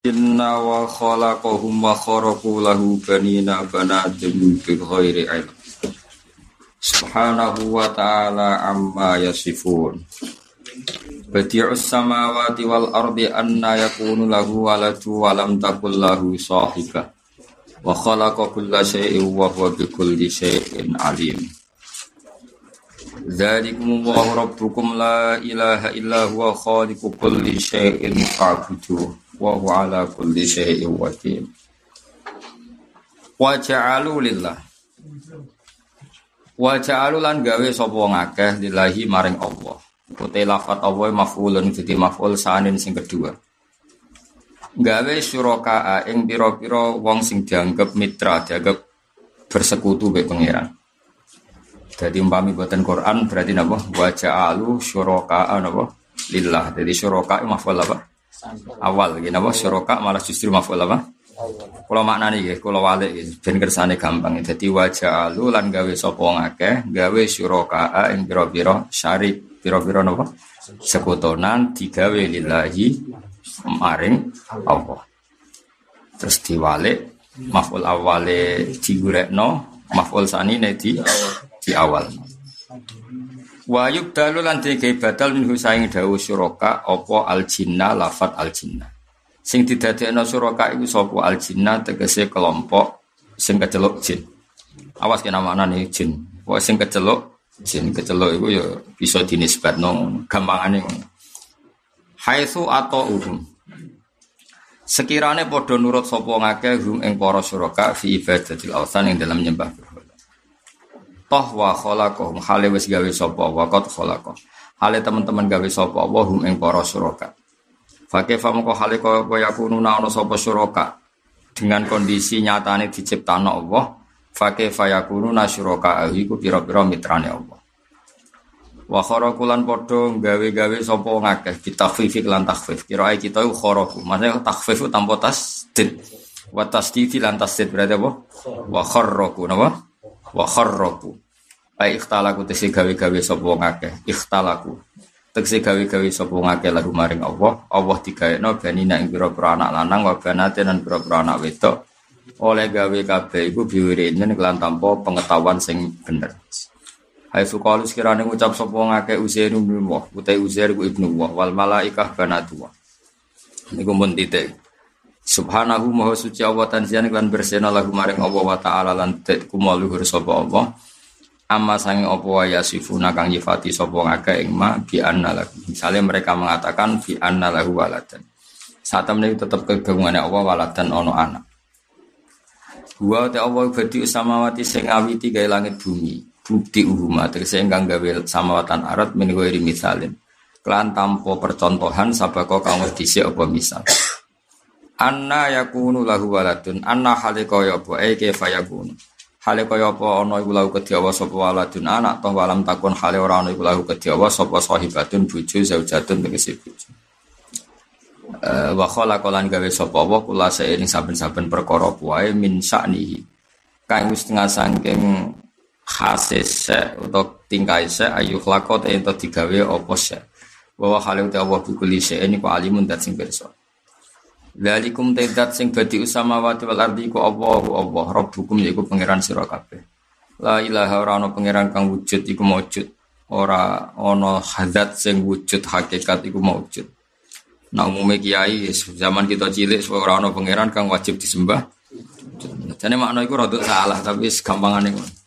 Inna wa khalaqahum wa kharaqu lahu banina banatim bi ghairi ilm. Subhanahu wa ta'ala amma yasifun. Badi'us samawati wal ardi anna yakunu lahu waladu wa lam takul lahu sahibah. Wa khalaqa kulla syai'in wa huwa bi kulli syai'in alim. Dzalikum Allahu rabbukum la ilaha illa huwa khaliqu kulli syai'in fa'buduh wa huwa ala kulli syai'in wakil. Wa ja'alu lillah. Wa ja'alu lan gawe sapa ngakeh lillahi maring Allah. Kutai lafat Allah maf'ulun jadi maf'ul sanin sing kedua. Gawe syuraka ing pira-pira wong sing dianggap mitra dianggap bersekutu be pangeran. Jadi umpami buatan Quran berarti napa? Wa ja'alu syuraka napa? Lillah. Jadi syuraka maf'ul apa awal gini apa syuroka malah justru maful apa? Kalau makna nih kalau wale ben kersane gampang. Jadi wajah alu lan gawe sopo ngake gawe syuroka ing biro biro syarik biro biro nopo sekutonan digawe lillahi maring Allah. Terus diwale maful awale no maful sani di di awal Wayub dalu lan dike batal minhu saing dawu syuraka apa al jinna lafat al jinna. Sing didadekno syuraka iku sapa al jinna tegese kelompok sing keceluk jin. Awas kena nih jin. Pokoke sing keceluk jin keceluk iku ya bisa dinisbatno gampangane ngono. Haitsu atau uhum. Sekirane padha nurut sapa ngake hum ing para syuraka fi ibadatil awsan ing dalam nyembah toh wa khalaqahum hale wis gawe sapa? Wa qad khalaqah hale teman-teman gawe sapa? Wa hum ing para suraka Fakih famko hale kaya yakununa ana sapa suraka dengan kondisi nyatane diciptakno Allah. Fakih fayakununa syuraka? Iku pira-pira mitrane Allah. Wa kharaqulan padha gawe-gawe sapa ngakeh bitafifik lan takhfif. Kira kita iku kharaku. Maksudnya takhfif tanpa tasdid. Wa tasdid lan tasdid berarti apa? Wa kharraqu napa wa kharraku. Ai ikhtalaku tesi gawe-gawe sapa wong akeh. Ikhtalaku. Tegese gawe-gawe sapa wong akeh lagu maring Allah. Allah digaekno banina ing pira-pira anak lanang wa banaten lan pira-pira anak wedok. Oleh gawe kabeh iku biwirinen kelan tanpa pengetahuan sing bener. Hai sukalu sekiranya ngucap sapa wong akeh Uzair ibnu Allah utai Uzair ibnu Allah wal malaikah banatu niku mun titik Subhanahu maha suci Allah tanzian lan bersena lagu maring Allah wa ta'ala lan kumaluhur sapa Allah. Amma sange apa wa yasifuna kang nyifati sapa ngake ing ma bi anna lahu. Misalnya mereka mengatakan bi anna lahu waladan. Saat temen tetap kegabungannya Allah waladan ono anak. Wa ta Allah badi samawati sing awiti gawe langit bumi. Bukti uhuma tegese ingkang gawe samawatan arat ghairi misalin. Kelan tanpa percontohan sabako kang wis dhisik apa misal. Anna yakunu lahu waladun. Anna hale kaya apa? E kaifa yakunu? Hale apa? Ana iku lahu kedhiawa sapa waladun? Anak toh walam takun hale ora ana iku lahu kedhiawa sapa sahibatun bojo zaujatun tegese bojo. Uh, wa khalaqalan gawe sapa wa kula seiring saben-saben perkara wae min sa'nihi kang wis tengah saking khasis utawa tingkai se ayu khlaqat ento digawe apa se. Wa hale utawa bukuli se ini ku alimun sing pirsa Lalikum tedat sing badi usamawati wal ardi ku Allah Allah Rabbukum yaiku pangeran sira kabeh. La ilaha ora ana pangeran kang wujud iku maujud. Ora ana hadat sing wujud hakikat iku maujud. Nah umumnya kiai zaman kita cilik ora ana pangeran kang wajib disembah. Jadi makna iku rada salah tapi gampangane ngono.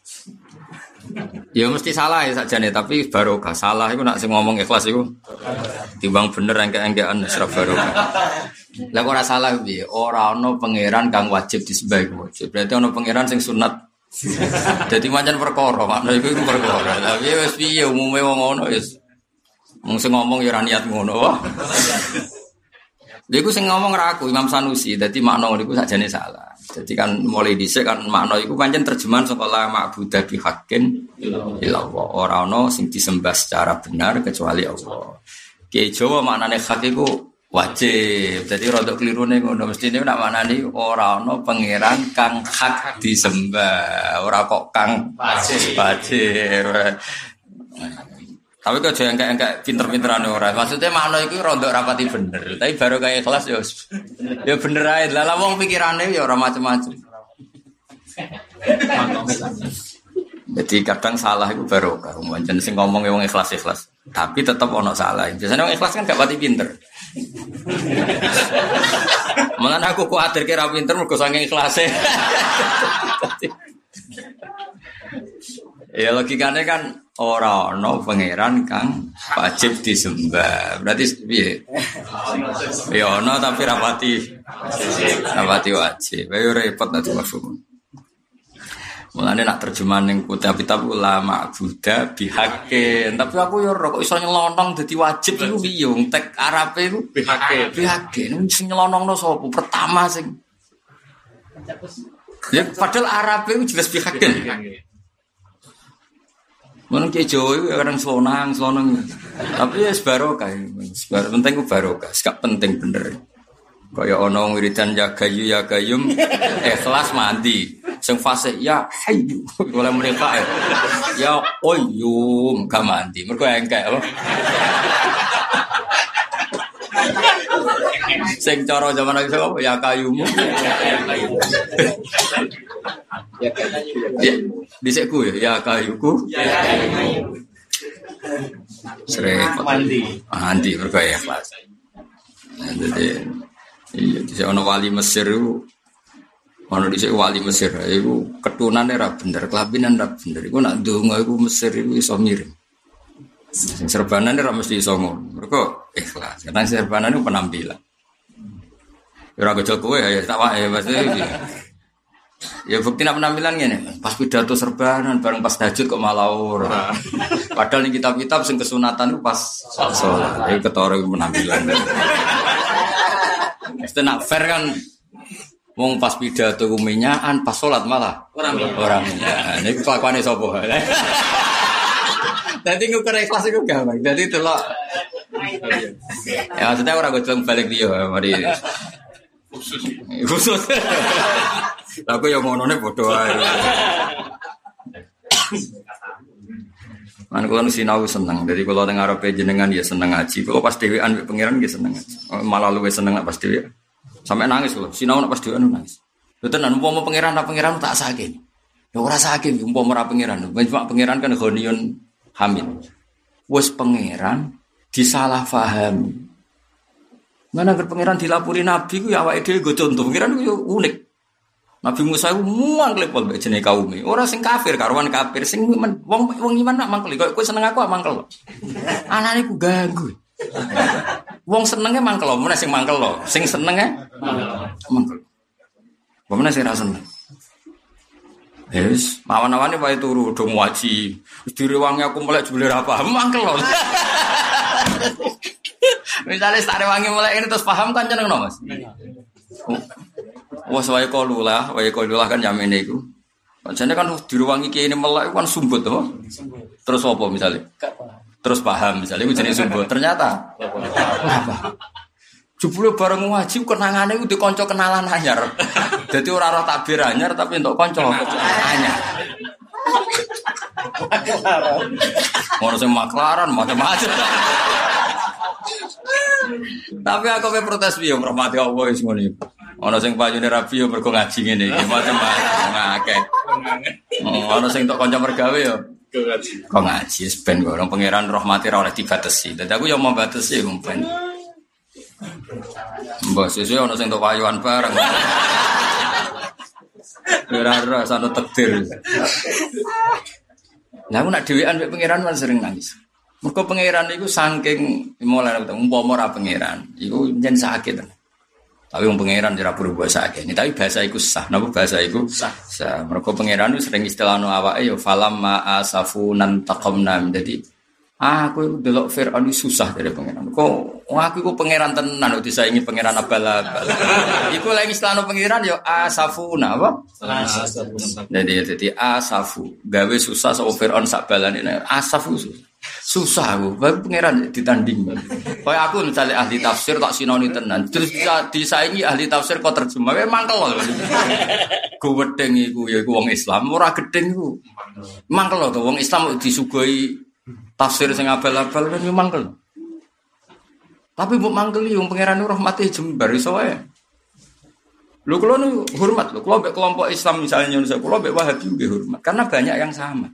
Ya mesti salah ya nih tapi barokah. Salah itu nak sing ngomong ikhlas itu timbang bener engke-engkean serap barokah. Lah ora salah piye? Ora ana pangeran kang wajib disembah wajib. Berarti ana pangeran sing sunat. Jadi macam perkara, makna iku iku perkara. Tapi wis piye umume wong ngono wis. Wong ngomong ya niat ngono. Lha iku sing ngomong ra aku Imam Sanusi. Dadi makna niku sakjane salah. Jadi kan mulai dhisik kan makna iku pancen terjemahan saka la ma'budu bi haqqin illallah. Ora ana sing disembah secara benar kecuali Allah. Ki Jawa maknane hak iku wajib. Jadi rodok keliru nih ngono mesti ini nak mana nih orang no pangeran kang hak disembah, orang kok kang wajib. Wajib. Tapi kok jangan kayak kayak pinter-pinteran orang. Maksudnya makna itu rontok rapati bener. Tapi baru kayak kelas ya, ya bener aja. Lah wong pikirannya ya orang macam-macam. Jadi kadang salah itu baru kalau sing ngomong yang ikhlas ikhlas. Tapi tetap ono salah. Biasanya orang ikhlas kan gak pati pinter. Malah aku khawatir kira pinter mergo saking ikhlase. Ya logikanya kan orang no pangeran kang wajib disembah. Berarti piye? Ya ono tapi rapati rapati wajib. Ayo repot nanti mafhum. Mulane nak terjemahan ning kitab kitab ulama Buddha bihakin. Tapi aku yo kok iso nyelonong dadi wajib iku piye? Tek Arabe iku bihakin. Bihakin sing nyelonongno sapa? Pertama sing Ya padahal Arabe itu jelas bihakin. Mana kayak Jawa itu kadang selonang, selonang. Tapi ya sebarokah, sebar penting itu barokah, sekap penting bener. Kaya ono wiridan ya gayu ya gayum, ikhlas mandi. Sing fase ya hayu, boleh mereka ya. Ya oyum, gak mandi. Mereka engkek apa? Sing cara zaman lagi apa ya kayumu. Ya. Ya, disekku ya ya kayuku. Ya kayu. Sering mandi. Mandi mergo ya kelas. Jadi iya di ono wali Mesir itu ono di wali Mesir itu ketunan era bener, kelabinan era bener. Iku nak donga iku Mesir itu iso miring. Serbanan ora mesti iso ngono. Mergo ikhlas. Karena serbanan itu penampilan. Ya ora kowe ya tak wae pasti. Ya bukti nak penampilan gini, pas pidato serbanan, bareng pas tahajud kok malah ora. Padahal nih kitab-kitab sing kesunatan itu pas sholat, itu ketara penampilan. Mesti nak fair kan, wong pas pidato kuminyaan, pas sholat malah orang orang. Ini kelakuannya sopo. Nanti ngukur ikhlas itu gampang. Jadi itu loh. Ya maksudnya orang gue balik dia, mari khusus khusus aku yang ngono nih bodoh aja Man kalau sinau seneng, jadi kalau dengar apa jenengan ya seneng ngaji. Kalau pas dewean pangeran dia seneng ngaji. Malah lu seneng pas dewi. Sampai nangis loh. Sinau pas dewean nangis. Lu tenan mau pangeran apa pangeran tak sakit. Ya ora sakit, umpama ora pangeran. Cuma pangeran kan gonion hamil. Wes pangeran disalah fahami. Mana agar pangeran dilapuri nabi ku ya awake dhewe go contoh. Pangeran ku unik. Nabi Musa ku muang klepol mbek jenenge kaume. Ora sing kafir karuan kafir, sing wong wong iman nak mangkel. Kok kowe seneng aku mangkel. Anane ku ganggu. Wong senenge mangkel, mana sing mangkel lo. Sing senenge mangkel. Mana sing ra seneng. Yes, mawan-mawane wae turu do ngaji. Direwangi aku melek jebule paham mangkel lo. Misalnya sare wangi mulai ini terus paham kan jeneng no mas. Wah wae kalu lah, wae kalu lah kan jamin itu. Jadi kan diruangi kayak ini melek kan sumbut tuh. Terus apa misalnya? Terus paham misalnya itu jenis sumbut. Ternyata apa? Bareng ngaji kenangane itu dikonco kenalan anyar. Jadi orang roh takbir anyar tapi untuk konco anyar. Mau sing maklaran macam-macam. Tapi aku pe protes piye mermati Allah wis ngono iku. Ana sing payune rabi yo mergo ngaji ngene iki macam-macam akeh. Oh, ana sing tok kanca mergawe yo ngaji. Kok ngaji ben orang pangeran rahmati ora oleh dibatasi. Dadi aku yo mau batasi mumpen. Mbah sesuk ana sing tok payuan bareng. Ora-ora sana takdir. Lah aku nak dhewean mek pangeran sering nangis. Mereka pangeran itu saking mulai umpama ora pangeran, itu jen sakit. Tapi wong pangeran ora berubah sakit. Ini tapi bahasa itu sah. Napa bahasa itu sah? Sah. Mereka pangeran itu sering istilahno awake yo falam ma taqamna. Jadi aku itu delok Fir'aun susah dari pangeran. Kok aku itu pangeran tenan udah saya ingin pangeran abal-abal. Iku lagi istilahno pangeran yo asafuna apa? Jadi jadi asafu gawe susah so Fir'aun sak balane asafu susah. Susah aku, baru pangeran ditanding. Kayak aku misalnya ahli tafsir tak sinoni tenan, terus bisa disaingi ahli tafsir kok terjemah, memang kalau gue wedeng iku ya wong Islam, ora gedeng iku. Mangkel tuh wong Islam disugoi Tafsir sing abal-abal kan mangkel. Tapi mbok mangkel yo pangeran rahmati jembar iso wae. Lu kalau hormat, lu kalau kelompok Islam misalnya Indonesia, kalau Wahabi juga hormat, karena banyak yang sama.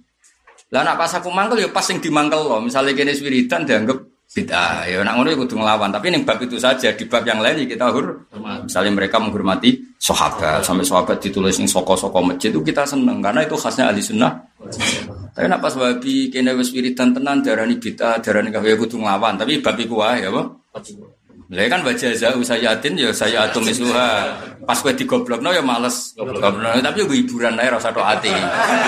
Lah nak pas aku mangkel ya pas yang dimangkel loh, misalnya kene wiridan dianggap bid'ah. Ya nak ngono ya kudu nglawan, tapi ning bab itu saja, di bab yang lain ya kita hur. Misalnya mereka menghormati sahabat, sampai sahabat ditulis ning soko-soko masjid itu kita seneng karena itu khasnya ahli sunnah. Tapi nak pas wabi kene wis wiridan tenan darani bid'ah, darani kafir ya kudu nglawan, tapi bab iku wae ya, Pak. Lah kan baca zau sayatin ya saya atum isuha. Pas kowe digoblokno ya males goblokno, tapi gue hiburan ae rasa tok ati.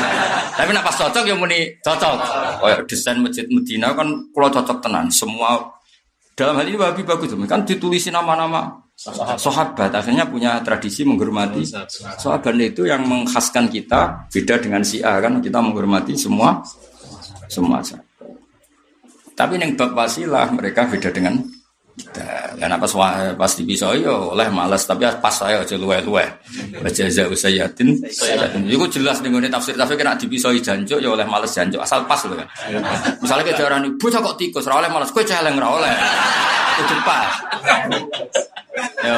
tapi nak pas cocok ya muni cocok. Kayak desain masjid Medina kan kula cocok tenan. Semua dalam hal ini Wahabi bagus kan ditulisi nama-nama sahabat akhirnya punya tradisi menghormati sahabat itu yang mengkhaskan kita beda dengan si A kan kita menghormati semua semua sahabat. Tapi yang bab wasilah mereka beda dengan karena pas pas di pisau yo oleh malas tapi pas saya aja luwe luwe baca zau sayatin itu jelas nih tafsir. Tafsir kena di pisau janjo yo oleh malas janjo asal pas loh kan misalnya kita orang ibu kok tikus? Oleh malas kue celeng oleh. Kudu pas. Ya.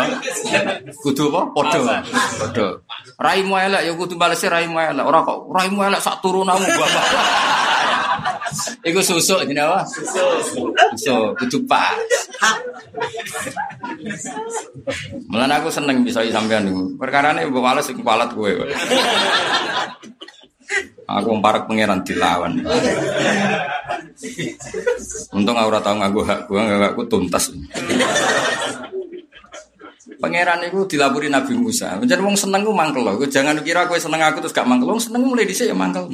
Kudu apa? Podo podo raimu elek ya kudu balesnya raimu elek. Orang kok raimu elek sak turunamu bapak Iku susuk ini apa? Susuk, kudu pas. Mulan aku seneng bisa sampean niku. Perkarane mbok males sing kualat kowe. Aku parak pangeran dilawan. Untung aku ora tau nganggo hak gua, enggak aku tuntas. Pangeran itu dilapuri Nabi Musa. Jadi wong seneng gue mangkel loh. Jangan kira gue seneng aku terus gak mangkel. Wong seneng mulai dhisik ya mangkel.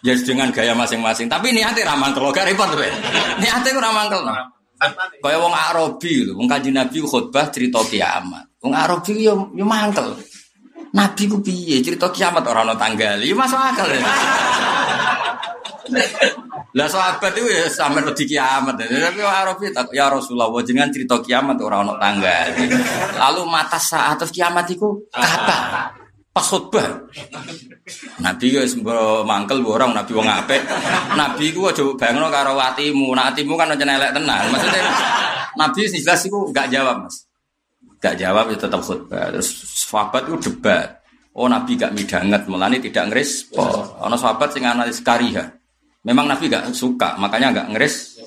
Ya dengan gaya masing-masing. Tapi niate ra mangkel. Gak repot kowe. Niate ora mangkel. Kaya wong Arabi lho, wong Kanjeng Nabi khutbah cerita kiamat. Wong Arabi yo yo mangkel. Nabi ku piye cerita kiamat ora ana tanggal. Yo masuk akal. Ya. Lah sahabat itu ya sampe di kiamat. Tapi Arabi ya Rasulullah jenengan cerita kiamat ora ono tanggal. Lalu mata saat kiamat iku kapan? Pas khutbah. Nabi wis mangkel orang nabi wong apik. Nabi ku aja bayangno karo atimu. Nah kan aja elek tenan. Maksudnya Nabi jelas iku enggak jawab, Mas. Enggak jawab ya tetap khutbah. Terus sahabat itu debat. Oh Nabi gak midanget, mulane tidak ngerespon. Ana sahabat sing analis kariha. Memang Nabi gak suka, makanya gak ngeris.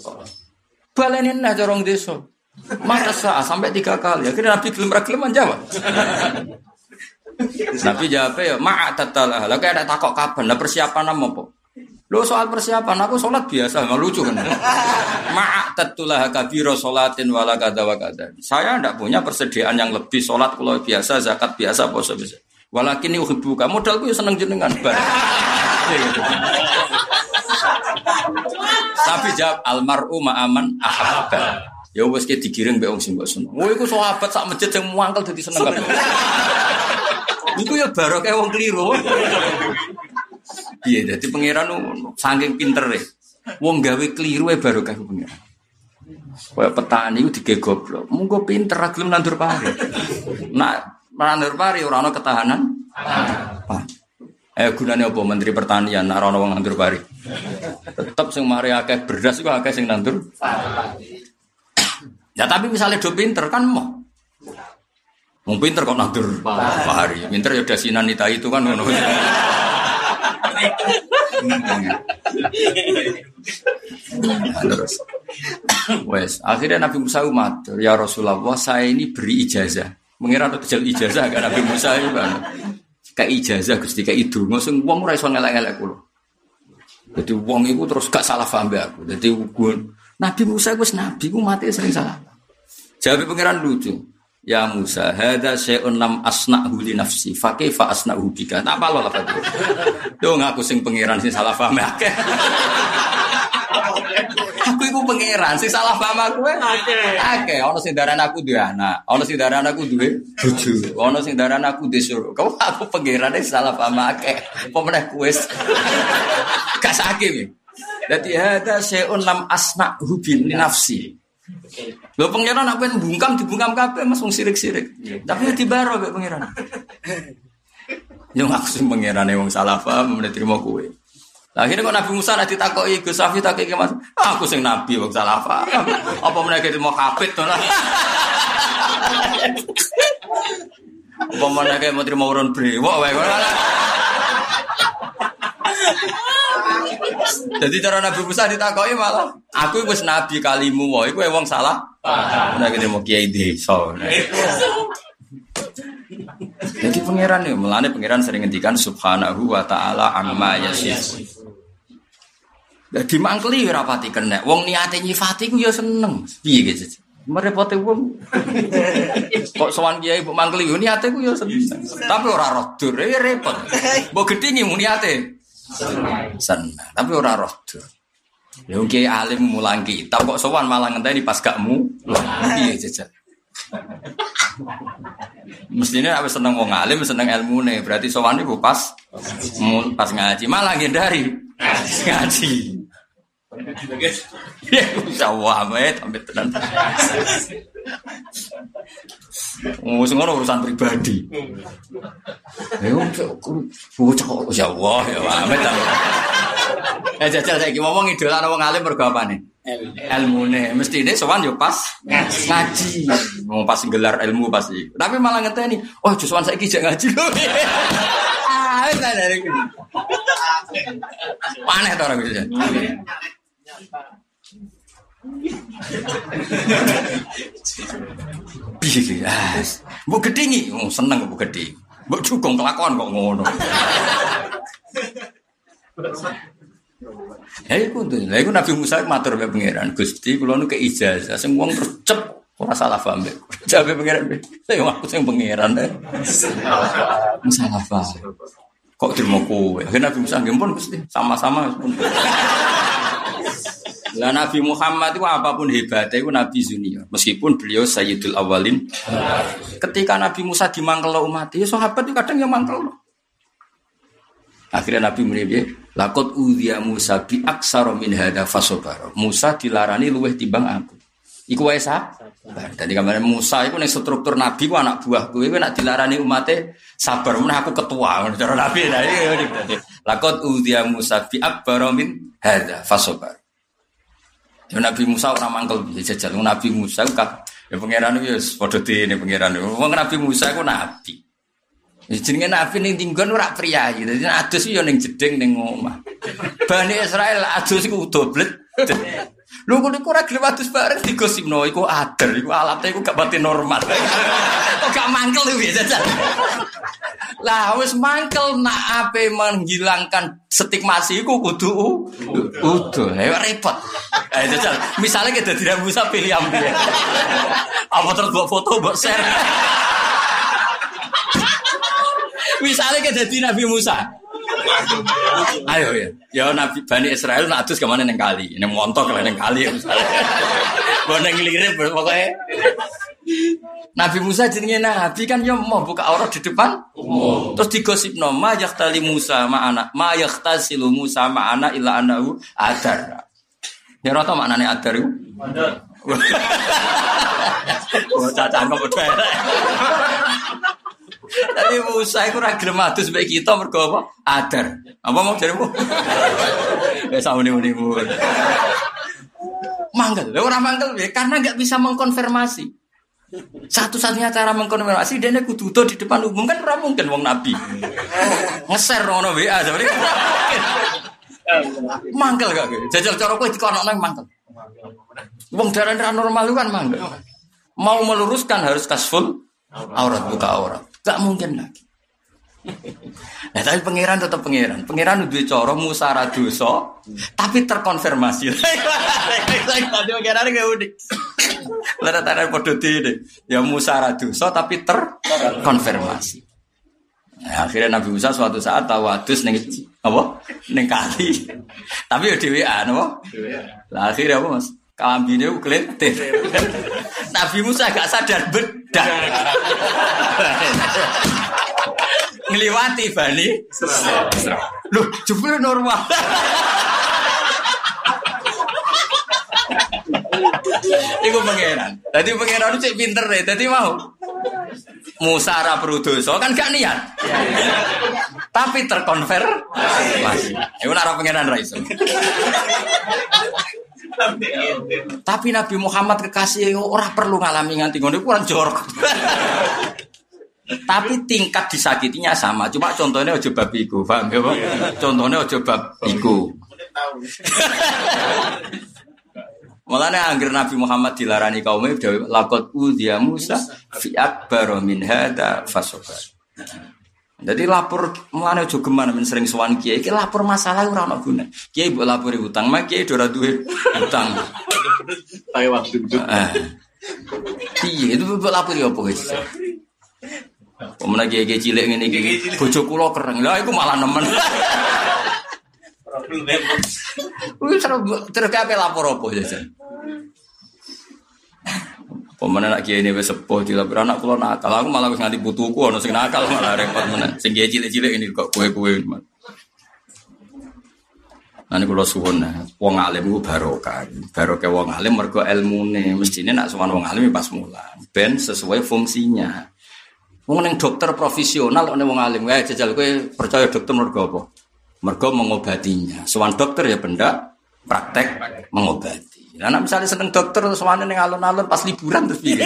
Balenin aja orang desa. Mata sah sampai tiga kali. Akhirnya Nabi gelem gelem jawab. Nabi jawab ya, ma'a tatalah. Lagi ada takok kapan? Lah persiapan apa? Lo soal persiapan, aku sholat biasa, nggak lucu kan? Ma'a tatulah kabiro sholatin wala kada wa kada. Saya tidak punya persediaan yang lebih sholat kalau biasa, zakat biasa, puasa biasa. Walakin buka modalku ya seneng jenengan. Tapi jawab almaru ma'aman ahabba. Ya wis ki digiring mbek wong sing mbok seneng. Oh iku sahabat sak masjid sing muangkel dadi seneng kabeh. Iku ya barokah wong keliru. Iya, jadi pangeran saking pinter ya. Wong gawe keliru ya barokah pangeran. Kaya petani itu dige goblok. Munggo pinter gelem nandur pari. Nak nandur pari ora ana ketahanan. Pak. Eh gunanya apa Menteri Pertanian nak rono wong nandur pari. Tetap sing mari akeh beras iku akeh sing nandur. Ya tapi misalnya do pinter kan mau. Mau pinter kok nandur pari. Pinter ya dasinan nita itu kan ngono. Terus, wes akhirnya Nabi Musa umat ya Rasulullah saya ini beri ijazah. Mengira untuk ijazah kan Nabi Musa itu kan kayak ijazah Gusti kayak itu sing wong ora iso ngelak-ngelak kula. Jadi wong iku terus gak salah paham aku. Jadi gue Nabi Musa gue nabi gue mati sering salah. Jawab pangeran lucu. Ya Musa, hada syai'un lam asna'hu li nafsi, fa kaifa asna'hu bika. Tak apa lo lah Yo ngaku sing pangeran sing salah paham akeh. aku pangeran sing salah paham aku akeh. Akeh ana sing darani aku duwe anak, ana sing darani aku duwe bojo, ana sing darani aku disuruh. Kau aku pangeran sing salah paham akeh. Apa meneh kuwi? Gak sakit ya. Dadi hada syai'un lam asna hubin nafsi. Lho pangeran nak pengen bungkam dibungkam kabeh Mas wong sirik-sirik. Tapi dibaro mek pangeran. Yo maksud pangerane wong salah paham meneh trimo kowe. Lah akhirnya kok Nabi Musa nanti takoki Gus Safi takoki Mas, aku sing nabi wong salah paham. Apa meneh mau kafir to lah. Apa meneh mau terima urun brewok wae. Jadi cara Nabi Musa ditakoki malah aku wis nabi kalimu wae iku wong salah. Nek mau kiai desa. Jadi pangeran nih, melane pangeran sering ngendikan subhanahu wa taala amma yasif. Jadi mangkeli ora pati kena. Wong niate nyifati ku ya seneng. Piye gitu. Merepote wong. Kok sowan kiai mbok mangkeli yo niate ku ya seneng. Tapi ora roh dur, ya repot. Mbok gedhingi mu niate. Seneng, tapi ora roh dur. Ya kiai alim mulang kitab kok sowan malah ngenteni pas gak mu. Piye jajal. Mestinya apa seneng wong alim, seneng ilmu nih. Berarti sowan iku pas pas ngaji malah ngindari ngaji. Ya, Allah amet, amet tenan. Ngurus ngono urusan pribadi. Ya, bocah kok ya Allah, ya. Eh jajal saiki ngomong idola wong alim mergo apane? Ilmune. Mesti ini sowan yo pas ngaji. Mau pas gelar ilmu pasti. Tapi malah ngenteni, oh justru saiki jak ngaji lho. Ah, wis dari Aneh to orang gitu. Piye ah, mbok gedhingi, oh, seneng mbok gedhi. Mbok cukong kelakuan kok ngono. Ya iku tuh, lha iku Nabi Musa matur mbek pangeran, Gusti kula nu ke ijazah sing wong tercep ora salah paham mbek. Jabe pangeran mbek. Saya aku sing pangeran deh. Salah paham. Kok kowe? Akhirnya Nabi Musa nggih pun Gusti, sama-sama. Lah Nabi Muhammad itu apa pun hebatnya itu Nabi Zunia. Meskipun beliau Sayyidul Awalin. Ketika Nabi Musa dimangkel umat, ya sahabat itu kadang yang mangkel. Akhirnya Nabi menibye, lakot udhiya Musa bi aksaro min hada fasobaro. Musa dilarani luweh timbang aku. Iku wae. Dadi kemarin Musa iku ning struktur nabi ku anak buah kowe nak dilarani umate sabar meneh aku ketua cara nabi. Nah iki lakot udhiya Musa bi akbaro min hada fasobar. Ya Nabi Musa ora mangkel piye jajal Nabi Musa kan ya pangeran ya padha dene pangeran. Wong Nabi Musa iku nabi. Jenenge nabi ning tinggon ora priyayi. Dadi adus yo ning jeding ning omah. Bani Israel adus iku doblet. Lu kok ora gelem adus bareng digosipno iku ader, iku alatnya iku gak pati normal. Kok gak mangkel ya jajal. Lah wis mangkel nak ape menghilangkan stigmasi iku kudu kudu. Ya repot. Eh jajal, misalnya kita tidak bisa pilih ambil. Apa terus buat foto, buat share. misalnya kita jadi Nabi Musa. Ayo ya, ya Nabi Bani Israel nak adus ke mana neng kali, neng montok lah neng kali ya misalnya. Boneng lirip pokoknya. Nabi Musa jenenge Nabi kan ya mau buka aurat di depan. Terus digosip no ma yaktali Musa ma anak ma yaktasilu Musa ma anak illa anahu adar. Ya rata maknane adar itu? Adar. Oh, cacang kok Tapi Musa itu ora gelem adus kita mergo apa? Adar. Apa mau jarimu? Ya samune-mune. Mangkel. Lah ora mangkel karena nggak bisa mengkonfirmasi. Satu-satunya cara mengkonfirmasi dia kudu di depan umum kan ora mungkin wong nabi. Ngeser ngono WA sebenarnya. Mangkel gak gitu. Jajal cara kowe dikonokno mangkel. Wong darah normal kan mangkel. Mau meluruskan harus kasful aurat buka aurat. Gak mungkin lagi. Nah, tapi pangeran tetap pangeran. Pangeran udah coro Musa radoso, tapi terkonfirmasi. Tadi pangeran gak unik. Lalu podo ini, ya Musa radoso, tapi terkonfirmasi. Nah, akhirnya Nabi Musa suatu saat tahu adus neng apa neng kali, tapi ya dewi apa? Lah akhirnya apa mas? Kambingnya ukletir. Nabi Musa gak sadar bedak. Ngeliwati Bani. Loh, jebule normal. Iku pangeran. Tadi pangeran cek pinter deh. Tadi mau. Musa perlu dosa kan gak niat. Tapi terkonfirmasi. Iku ora pengenan ra iso. Tapi Nabi Muhammad kekasih ora perlu ngalami nganti ngono kurang jorok. Tapi tingkat disakitinya sama. Cuma contohnya ojo bab iku, paham ya, Contohnya ojo bab iku. Mulanya angger Nabi Muhammad dilarani kaumnya lakot udhiya Musa fi akbar min hada fasobar. Jadi lapor mulanya juga gimana men sering suan kiai, kiai lapor masalah ora ono guna. Kiai mbok lapori utang, mak kiai ora duwe utang. Pakai waktu itu. Iya, itu mbok lapori apa guys? Pemenang kiai cilik ngene iki, bojo kula kereng. Lah iku malah nemen. Wis terus kabeh lapor apa jajan? Pemenang nak kiai ini sepuh dilapor anak kula nakal. Aku malah wis nganti putuku ono sing nakal malah repot meneh. Sing kiai cilik-cilik ini kok kue-kue. Ini kalau suwun wong alim itu barokah. Barokah wong alim mergo ilmune. Mestine nak suwan wong alim pas mulan. Ben sesuai fungsinya. Wong ning dokter profesional nek wong alim, eh jajal kowe percaya dokter mergo apa? Mergo mengobatinya. Suwan dokter ya benda praktek mengobati. Nah, anak misalnya seneng dokter terus mana ning alun-alun pas liburan terus piye?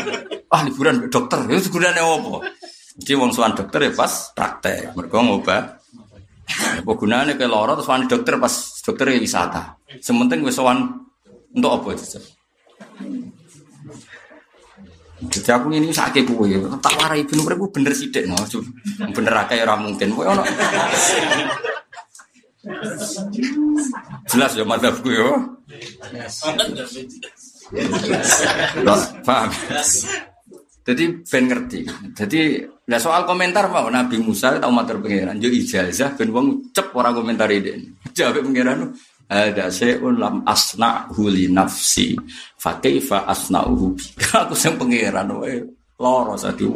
ah liburan dokter, itu gunane apa? Jadi wong suwan dokter ya pas praktek, mergo ngobat. Apa gunane ke loro terus wani dokter pas dokter ya wisata. Sementing wis sowan untuk apa itu? Jadi aku ini sakit kue, tak warai ibu nomor bener sih dek, no, bener akeh ora mungkin. Kue ono jelas ya madhabku ya. Loh, paham? Jadi ben ngerti. Jadi nah soal komentar mau Nabi Musa tahu matur pangeran, yo ijazah ben wong cep ora komentar ini. Jawab pangeran ada seun lam asna huli nafsi fa kaifa asna'uhu bika aku sing pangeran wae loro sadi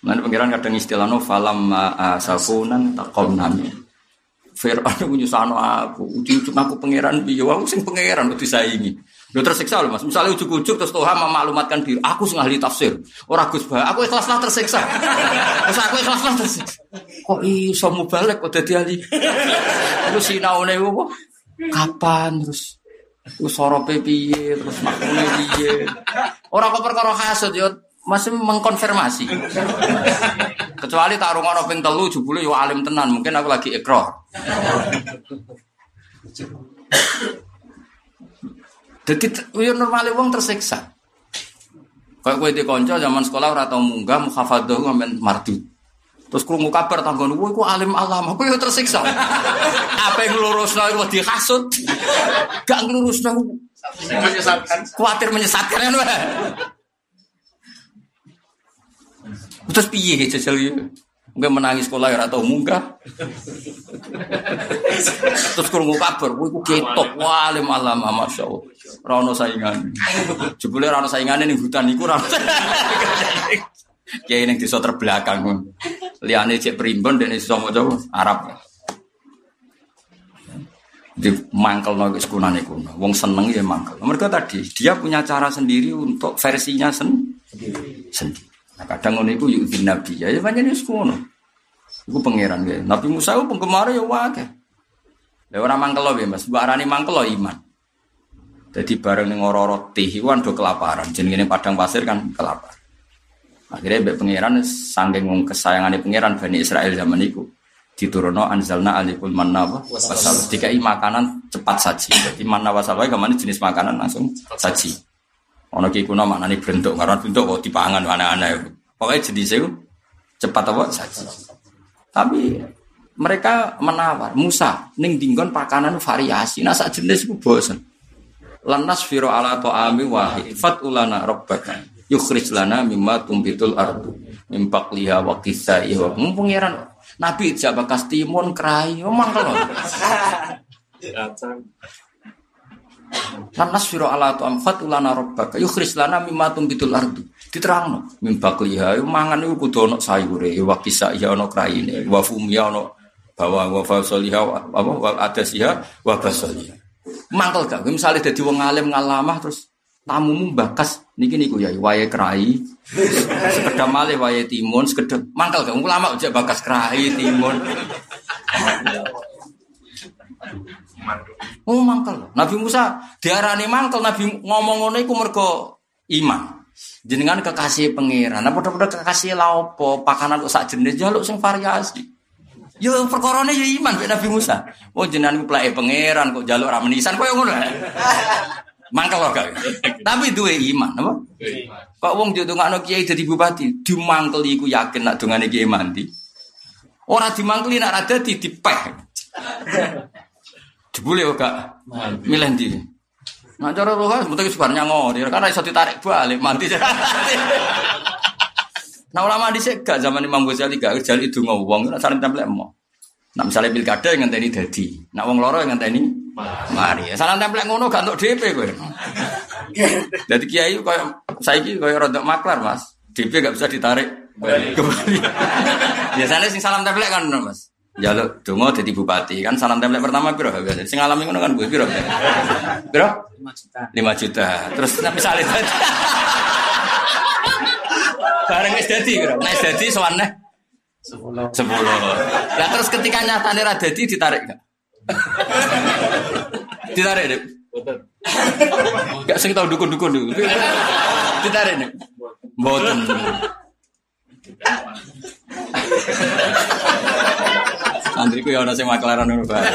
Nanti pangeran kadang istilahnya falam asafunan nami Fir'aun nyusano aku, ujuk-ujuk aku pangeran biyo, aku sing pangeran udah disaingi. Lu tersiksa loh mas, misalnya ujuk-ujuk terus Tuhan memaklumatkan diri, aku sing ahli tafsir, orang Gus Bah, aku ikhlas lah tersiksa. Terus aku ikhlas lah tersiksa. Kok iso balik kok dadi ahli? Terus sinaune apa? Kapan terus? Terus sorope piye, terus makmune piye. Ora kok perkara hasud yo masih mengkonfirmasi. Kecuali tak rungono ping telu jebule yo alim tenan, mungkin aku lagi ikrar. Jadi yo normale wong tersiksa. Kayak gue di konco zaman sekolah ora tau munggah mukhafadzah ngamen mardu. Terus krungu kabar tanggon, "Woi, ku alim alam." Aku yo tersiksa. Apa yang nglurusno iku dihasut. Gak nglurusno. Menyesatkan. Kuatir menyesatkan kan. Terus piye jajal iki? Mungkin menangis sekolah ya atau munggah. Terus krungu kabar, ku ketok wale malam masya Allah. Rono saingan. Jebule rono saingan ning hutan iku rono. Kiai ning desa terbelakang. Liane cek primbon dene iso maca Arab. Di mangkel no sekunane kuno. Wong seneng ya mangkel. Mereka tadi dia punya cara sendiri untuk versinya sen sendiri. Nah, kadang ngono iku yuk nabi ya, ya banyak nih ngono. Iku pangeran ya. Nabi Musa itu penggemar ya wae. Lah ora mangkel ya Mas, mbok arani mangkel iman. Jadi bareng ning ora-ora teh iku do kelaparan. Jenenge padang pasir kan kelaparan. Akhirnya mbek pangeran wong kesayangane pangeran Bani Israel zaman iku diturunno anzalna alikul manna wa wasal. Dikai makanan cepat saji. Jadi manna wasal wae ke mana jenis makanan langsung saji. Ono ki kuno maknane bentuk karena bentuk kok dipangan aneh-aneh. Pokoknya jenis itu cepat apa saja. Tapi mereka menawar Musa ning dinggon pakanan variasi. Nah sak jenis itu bosen. Lanas firo ala to'ami wahid fat ulana rabbaka yukhrij lana mimma tumbitul ardu mimpak liha wa kisai wa Nabi jabak timun kerai omong kalau Lan nasfiru ala tu'am fatulana rabbaka yukhris lana mimma tumbitul ardu. Diterangno mim bakliha mangan iku kudu ana sayure wa kisah ya ana kraine wa fumya ana bawa wa fasaliha apa wa adasiha wa basaliha. Mangkel gak misalnya dadi wong alim ngalamah terus tamumu bakas niki niku ya wae kerai. Sekedap malih wae timun, sekedap mangkel gak ulama aja bakas kerai timun. Oh mangkel. Nabi Musa diarani mangkel, Nabi ngomong ngono iku mergo iman. Jenengan kekasih pangeran, apa padha kekasih laopo, pakanan kok sak jenis jaluk sing variasi. Yo perkorone yo iman mek Nabi Musa. Oh jenengan ku pelake pangeran kok jaluk ra menisan koyo ngono. Mangkel kok. Tapi duwe iman, apa? Kok wong ditungakno kiai dadi bupati, dimangkel iku yakin nak dongane kiai mandi. Ora dimangkeli nak ra dadi dipeh. Jebule kok gak milih ndi. Nah cara roh sebetulnya sebar nyangor, karena iso ditarik balik mandi. Nah ulama di gak zaman Imam Ghazali gak jali itu ngomong, nak saling template mau. Nah misalnya pilkada yang ngenteni dadi, nak wong loro yang ngenteni mari. Salah template ngono gak untuk DP kowe. Jadi kiai koyo saiki koyo rodok maklar Mas. DP gak bisa ditarik kembali. Biasanya sing salam template kan Mas. Jaluk donga dadi bupati kan salam template pertama piro biasa. Sing alami ngono kan gue piro. Piro? 5 juta. 5 juta. Terus misalnya Bareng wis dadi kira. Nek dadi sowane 10. 10. Lah terus ketika nyatane ra dadi ditarik gak? ditarik, Dik. Mboten. Gak sing tau dukun-dukun dulu. Ditarik, Dik. Mboten. Santriku ya ana sing maklaran ngono bae.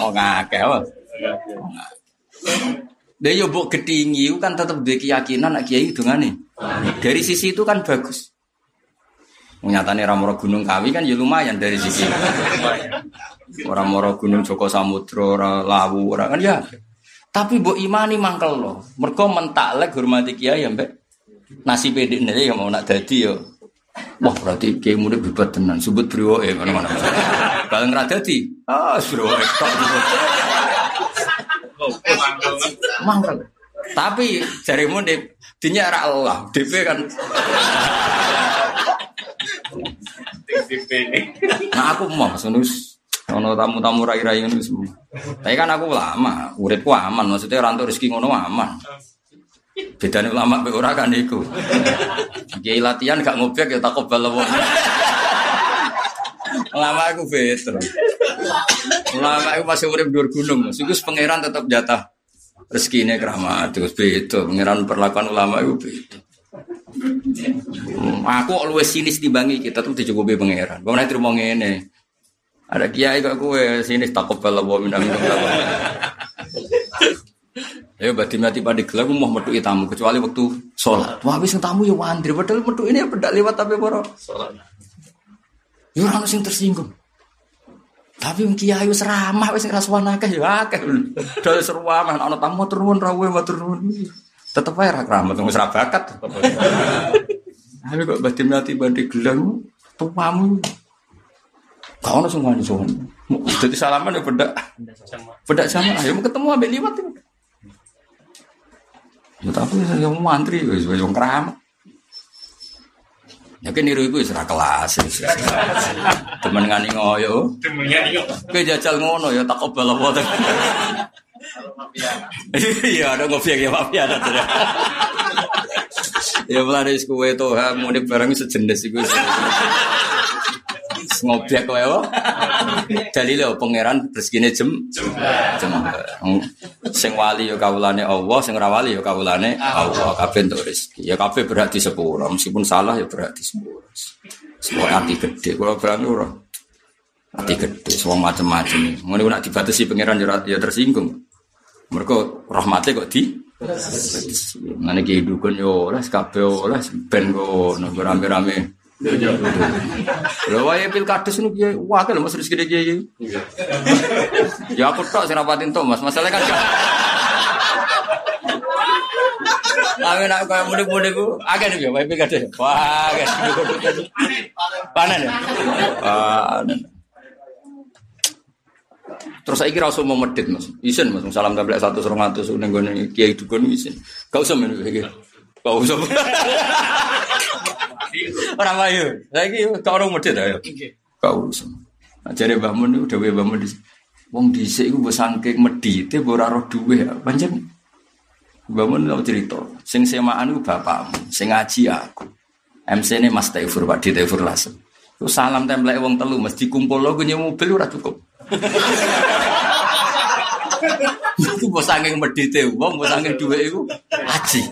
Oh ngakeh apa? Dia yo buk gedingi kan tetap dia keyakinan nak kiai nih. Dari sisi itu kan bagus. Nyatane ramoro gunung kawi kan ya lumayan dari sisi. Orang moro gunung Joko Samudro, orang Lawu, orang kan ya. Tapi bu imani mangkel loh. Mereka mentaklek hormati kiai ya mbak. Nasi pedik nih ya mau nak dadi yo. Wah berarti kiai murid bibat tenan. Sebut bro eh mana mana. Kalau nggak dadi, ah bro eh Mangkel. Tapi jarimu di dinya ra Allah, DP kan. Nah aku mau nus ono tamu-tamu rai-rai semua. Tapi kan aku lama, uripku aman, maksudnya orang tuh rezeki ngono aman. Bedane ulama be ora kan iku. Kiai latihan gak ngobek ya takut wong. Ulama aku better. Ulama aku masih urip dhuwur gunung, iku pangeran tetap jatah rezeki ini keramat terus beda pengiran perlakuan ulama itu beda hmm, aku luwes sinis dibangi kita tuh dicukupi pangeran gue nanti rumah ini ada kiai kok gue sinis takut bawa minum minum Ya berarti mati pada gelar mau metu tamu kecuali waktu sholat. Wah habis tamu ya wandri padahal metu ini ya pedak lewat tapi poro. Sholat. Ya orang sing tersinggung. Tapi wong kiai wis ramah wis rasuwan akeh ya akeh. Dol seru amah ana tamu turun rawe matur nuwun. Tetep ae ra kramat wis ra bakat. Tapi kok badhe mati badhe gelang tuamu. Kau ono sowan. Jadi salaman ya beda. Beda sama. Ayo ketemu ambek liwat. Ya tapi saya mau mantri wis wis wong keramat. Ya kan niru iku wis kelas. Temen ngani ngoyo. Temen ngani ngoyo. Kowe jajal ngono ya tak obal apa Iya, ada ngopi ya mafia ada. Ya mulai kue tuh, mudik barang sejenis itu. Ngobiak kowe wae. Dalile pangeran rezekine jem jem. Sing wali ya kawulane Allah, sing ora wali ya kawulane Allah. Kabeh entuk rezeki. Ya kabeh berhak disepuro, meskipun salah ya berhak disepuro. Semua arti gede, kalau berani ora. Arti gede, semua macam-macam. Ngono nak dibatasi pangeran ya tersinggung. Mereka rahmatnya kok di Nanti kehidupan yo oleh kabeh oleh ben ngono rame-rame Lha wae pilkades nu kiye wakil Mas rezeki kiye. Ya aku tok sing rapatin to Mas. Masalah kan Amin aku kaya mudik-mudik ku akeh nih ya pilkades. Wah, guys. Panen ya. Panen. Terus saya kira usah mau medit mas, isin mas, salam tablet satu serong atus ning gone kiai dukun isin. Gak usah men Gak usah. Ora payu. Saiki kok ora medhit ayo. Kau usah. Nah, jare Mbah Mun niku dawuh Mbah Mun wong dhisik iku mbok saking medhite mbok ora roh duwe. Pancen Bangun tau cerita, sing semaan itu bapakmu, sing ngaji aku. MC ini Mas Taifur, Pak Di Taifur Lasem. Terus salam template wong telu, mesti kumpul lo gue mobil ora cukup. Itu bos angin medite wong, bos angin dua itu haji.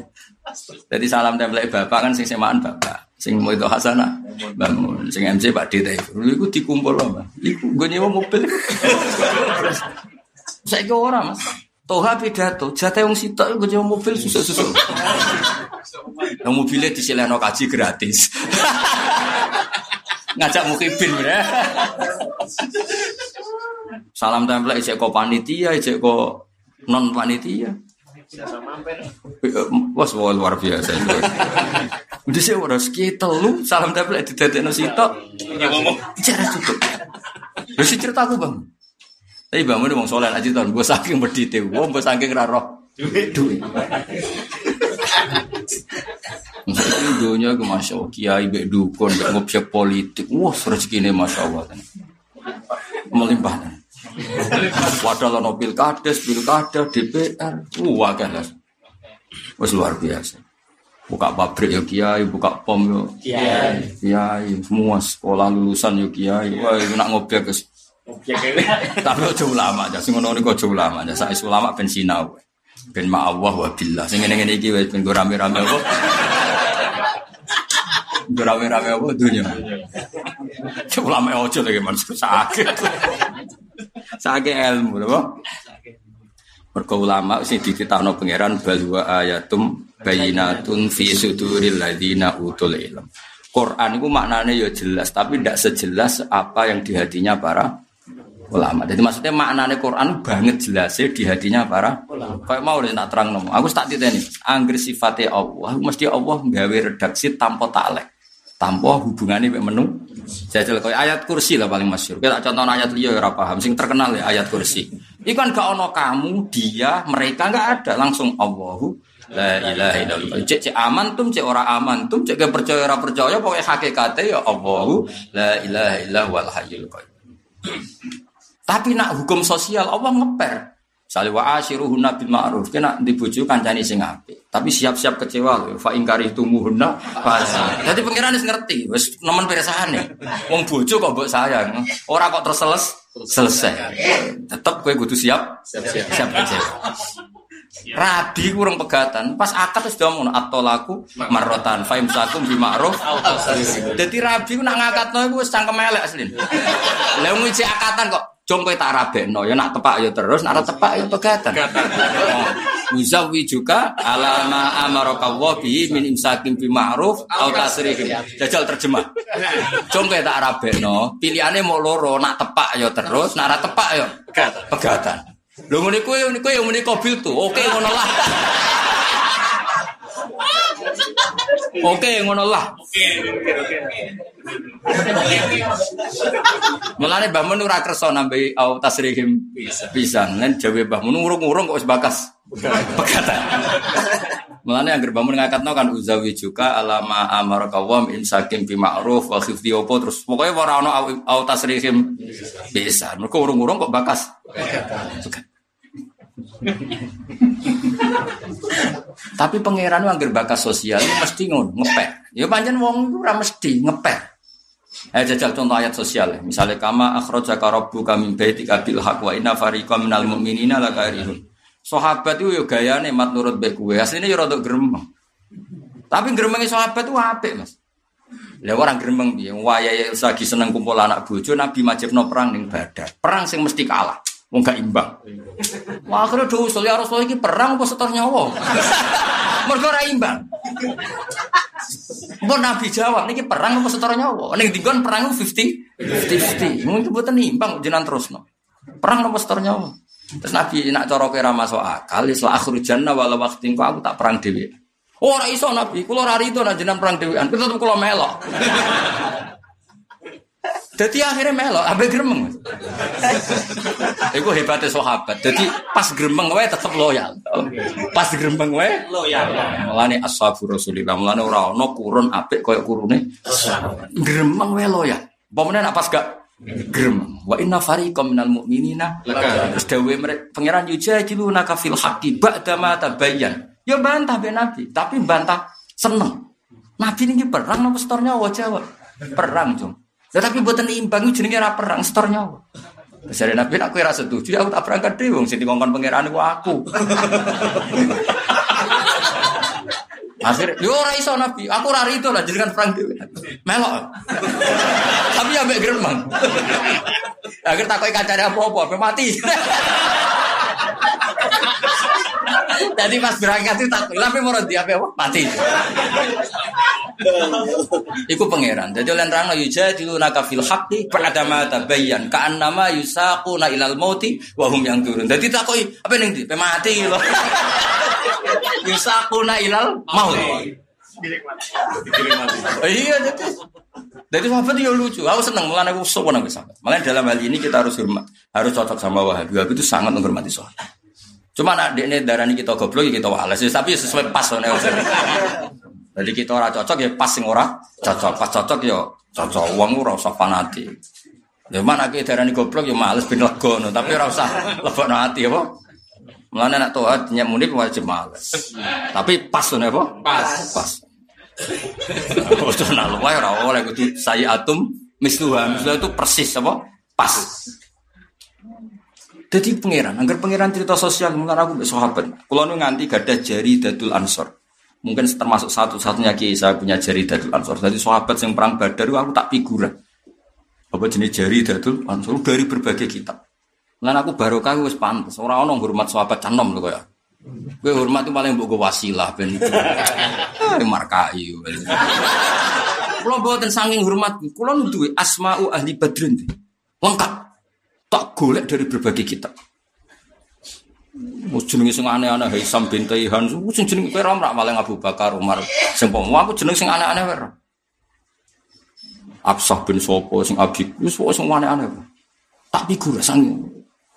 Jadi salam template bapak kan sing semaan bapak, sing mau itu hasanah bangun, sing MC Pak Di Taifur. Iku dikumpul lo, Iku gue nyewa mobil. Saya ke orang mas. Toha pidato, jatah yang sitok gue nyewa mobil susu-susu. Yang mobilnya disileno kaji gratis. Ngajak mukibin ya. Salam tempel ijek ko panitia, ijek ko non panitia. Wah, semua luar biasa. Udah sih udah sekitar lu salam tempel di tetek sitok. Bicara cukup. Lu sih cerita aku bang. Tapi bangun udah mau soleh aja tahun gue saking berdite, gue gue saking raro duit. Misalnya dunia ke masya Allah, kiai bek dukun, bek ngobjek politik, wah rezeki ini masya Allah. Melimpah. Padahal ono pilkades, pilkada, DPR, wah kan Wes luar biasa. Buka pabrik ya kiai, buka pom ya kiai, kiai, semua sekolah lulusan ya kiai. Wah, itu nak ngobjek Tapi aja ulama aja, sing ngono niku aja ulama aja. Saya ulama ben sinau. Ben ma Allah wa billah. Sing ngene-ngene iki wis ben rame-rame apa? Rame-rame apa dunia. Ulama ojo lagi manusia sakit. Sakit ilmu lho. Mergo ulama sing dikitakno pangeran balwa ayatum bayinatun fi suduril ladina utul ilm. Quran itu maknanya ya jelas, tapi tidak sejelas apa yang di hatinya para ulama. Jadi maksudnya maknanya Quran banget jelasnya di hatinya para ulama. Kayak mau nak terang nomo. Aku tak titeni. Angger sifatnya Allah, mesti Allah gawe redaksi tanpa taklek, tanpa hubungannya dengan menu. Jajal kayak ayat kursi lah paling masyur. Kita contoh ayat liya ya paham. Sing terkenal ya ayat kursi. Iku kan gak ono kamu, dia, mereka nggak ada. Langsung Allahu La ilaha illallah. Cek cek aman tum, cek ora aman tum, cek percaya ora percaya pokoknya hakikatnya ya Allahu la ilaha illallah wal hayyul qayyum. Tapi nak hukum sosial Allah ngeper. Sali wa ashiruhunna bil ma'ruf. Kena dibujuk kancani sing apik. Tapi siap-siap kecewa lho. Fa ingkari tumuhunna fasa. Jadi pangeran wis ngerti, wis nemen pirsane. Wong bojo kok mbok sayang. Ora kok terus seles selesai. Tetep kowe kudu siap siap siap kecewa. Rabi kurang pegatan, pas akad sudah mau atau laku marotan, faim sakum bi ma'ruf. Jadi rabi nak ngakatno iku wis cangkem elek asli. Lah ngisi akatan kok Jom kowe tak rabekno ya nak tepak ya terus, nak tepak ya pegatan. Muzawi juga alama amaraka wa bi min imsakin bi ma'ruf au tasrihin. Jajal terjemah. Jom kowe tak rabekno, pilihane mau loro, nak tepak ya terus, nak ora tepak ya pegatan. Lho ngene ngene kowe yang muni kobil tuh. Oke ngono lah. Oke ngono lah. Oke oke oke. Mulane Mbah Mun ora kersa nambahi au tasrihim pisan. Lan jawe Mbah Mun ngurung-ngurung kok wis bakas. Pegatan. Mulane anggere Mbah Mun ngakatno kan uzawi juga alama amar kawam insakim bi ma'ruf wa khifti opo terus pokoke ora ono au tasrihim pisan. Mergo ngurung-ngurung kok bakas. Tapi pangeran anggere bakas sosial mesti ngono ngepek. Ya pancen wong ora mesti ngepek. Eh jajal contoh ayat sosial ya. Misalnya kama akhrajaka rabbuka min baitika bil haqq wa inna fariqam minal mu'minina lakarihun. Sahabat itu yo gayane mat nurut bae kuwe. Asline yo rada gremeng. Tapi gremenge sahabat itu apik, Mas. Lah orang gremeng piye? Wayahe lagi seneng kumpul anak bojo Nabi majibno perang ning Badar. Perang sing mesti kalah. Wong gak imbang. Wah, akhirnya do ya Rasul iki perang apa setor nyawa? Mergo ora imbang. Mbok Nabi jawab niki perang apa setor nyawa? Ning dinggon perang 50 50. Mungkin mboten imbang jenengan terusno. Perang apa setor nyawa? Terus Nabi nak cara kira masuk akal, isla akhir jannah walau waktu aku tak perang dewi. Oh, ora iso Nabi, kula ora rido nak jenengan perang dhewean, tetep kula melok. Jadi akhirnya melo, abe gremeng. Iku hebatnya sahabat. Jadi pas gremeng wae tetep loyal. Pas gremeng wae loyal. Mulane ashabu Rasulillah, mulane ora ana kurun apik koyo kurune. Gremeng wae loyal. Pemene nak pas gak gremeng. Wa inna fariqam minal mu'minina. Terus dawuhe mereka pangeran yujadiluna ka fil haqqi ba'da ma tabayyan. Ya bantah be Nabi, tapi bantah seneng. Nabi ini perang nopo setor nyawa Jawa. Perang, Cung. Ya, tapi buatan imbang jenenge ra perang setor nyawa. Dari Nabi aku rasa setuju, aku tak berangkat deh, wong sing dikongkon pangeran aku aku. Akhir, yo ora iso Nabi, aku ora itu lah jenengan perang dhewe. Melok. Tapi ya mbek gremeng. Akhir takoki kancane apa-apa, apa mati. Jadi pas berangkat itu tak, tapi mau di apa mati. Iku pangeran. Jadi oleh jadi lu nakafil hakti pada mata bayan kaan nama yusaku na ilal mauti wahum yang turun. Jadi tak koi apa nih di mati loh. yusaku na ilal maut. Iya jadi. Jadi sahabat itu lucu. Aku senang malah aku sopan aku sahabat. Malah dalam hal ini kita harus hormat, harus cocok sama Wahabi. Wahabi itu sangat menghormati sahabat. Cuma nak ini darah ini kita goblok kita wales, tapi sesuai pas soalnya. Jadi kita ora cocok ya pas sing ora cocok, pas cocok ya cocok. Uang ora usah fanatik. Ya mana kita darah ini goblok ya males bin lego, tapi ora usah lebok hati apa. Mulane nak toat nyak muni wajib males. Tapi pas soalnya apa? Pas. Pas. Itu nak luwih ora oleh kudu saya atum misluha. Misluha itu persis apa? Pas. Jadi pangeran, agar pangeran cerita sosial, mungkin aku besok sahabat. Kalau nu nganti gada jari dadul ansor, mungkin termasuk satu-satunya kiai saya punya jari dadul ansor. Jadi sahabat yang perang badar, aku tak figuran. Apa jenis jari dadul ansor dari berbagai kitab. Lan aku baru kau wis pantes. Orang orang hormat sahabat canom loh ya. Gue hormat itu paling mbok wasilah ben. Markai. Kulo mboten saking hormat, kulo duwe asma'u ahli badrin. Lengkap tak golek dari berbagai kitab. Wis jenenge sing aneh-aneh Haisam bin Taihan, sing jenenge kowe ora maling Abu Bakar Umar. Sing pomo aku jeneng sing aneh-aneh wae. Absah bin Sopo sing Abi, wis pokoke sing aneh-aneh. Tak figur sang.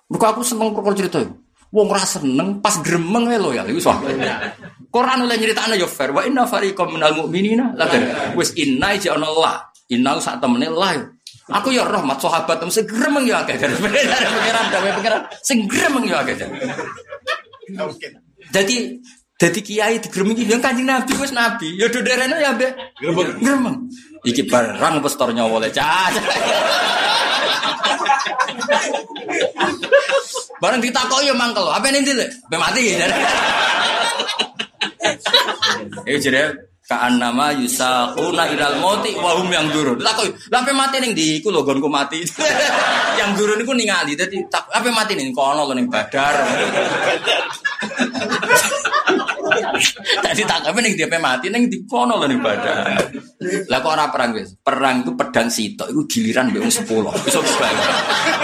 Mergo aku seneng perkara cerita iku. Wong ora seneng pas gremeng wae lho ya iku soal. Quran oleh nyeritakno ya fair. Wa inna fariqam minal mu'minina la wis inna ja ana Allah. Inna sak temene Allah. Aku ya roh mat sahabat tem segremeng ya akeh dari pengiran dari pengiran segremeng ya akeh. Jadi jadi kiai digremengi yang kanjeng Nabi wis nabi. Ya do derene ya mbek gremeng. Gremeng. Iki barang pestor nyawa le cah. Barang ditakoki ya mangkel. Apa ini le? Be mati. Eh jere Kaan nama yusakuna ilal moti wahum yang durun. Kok lape mati ning di iku lho gonku mati. yang durun iku ningali. Dadi lape mati ning kono lho ning badar. Tadi tak apa ning dia mati ning di kono lho ning badar. Lah kok ora perang wis? Perang itu pedang sitok iku giliran wong 10. Iso kebayang.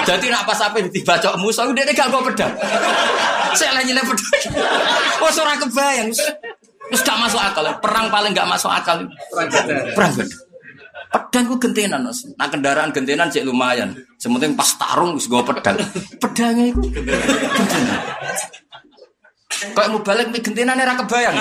Jadi nak pas ape dibacok musuh dia gak bawa pedang. Saya lagi pedang. Wes ora kebayang. Terus gak masuk akal. Perang paling gak masuk akal. Perang badar. Perang. Pedang ku gentenan, Mas. Nah kendaraan gentenan cek lumayan. Sementing pas tarung nggawa pedang. Pedangnya itu gentenan. Kok mau balik mi gentenan ora kebayang.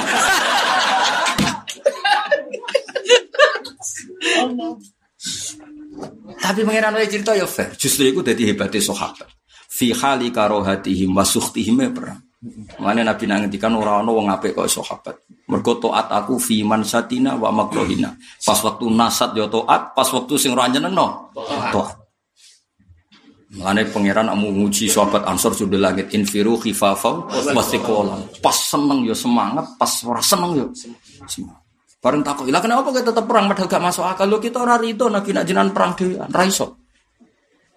Tapi pangeran oleh cerita ya fair. Justru itu jadi hebatnya sahabat. Fi hali karohatihim wa suhtihim ya perang. Mana Nabi nangetikan orang orang wong apik kok sahabat. Mergo taat aku fi mansatina wa makrohina. Pas waktu nasat yo taat, pas waktu sing ora nyenengno taat. Mulane pangeran amu nguji sahabat Ansor sudah langit infiru khifafau wasiqolan. Pas seneng yo semangat, pas ora seneng yo semangat. Bareng takut, lah kenapa kita tetap perang padahal gak masuk akal? Lo kita ora rido nabi nak jenengan perang dhewean, ra iso.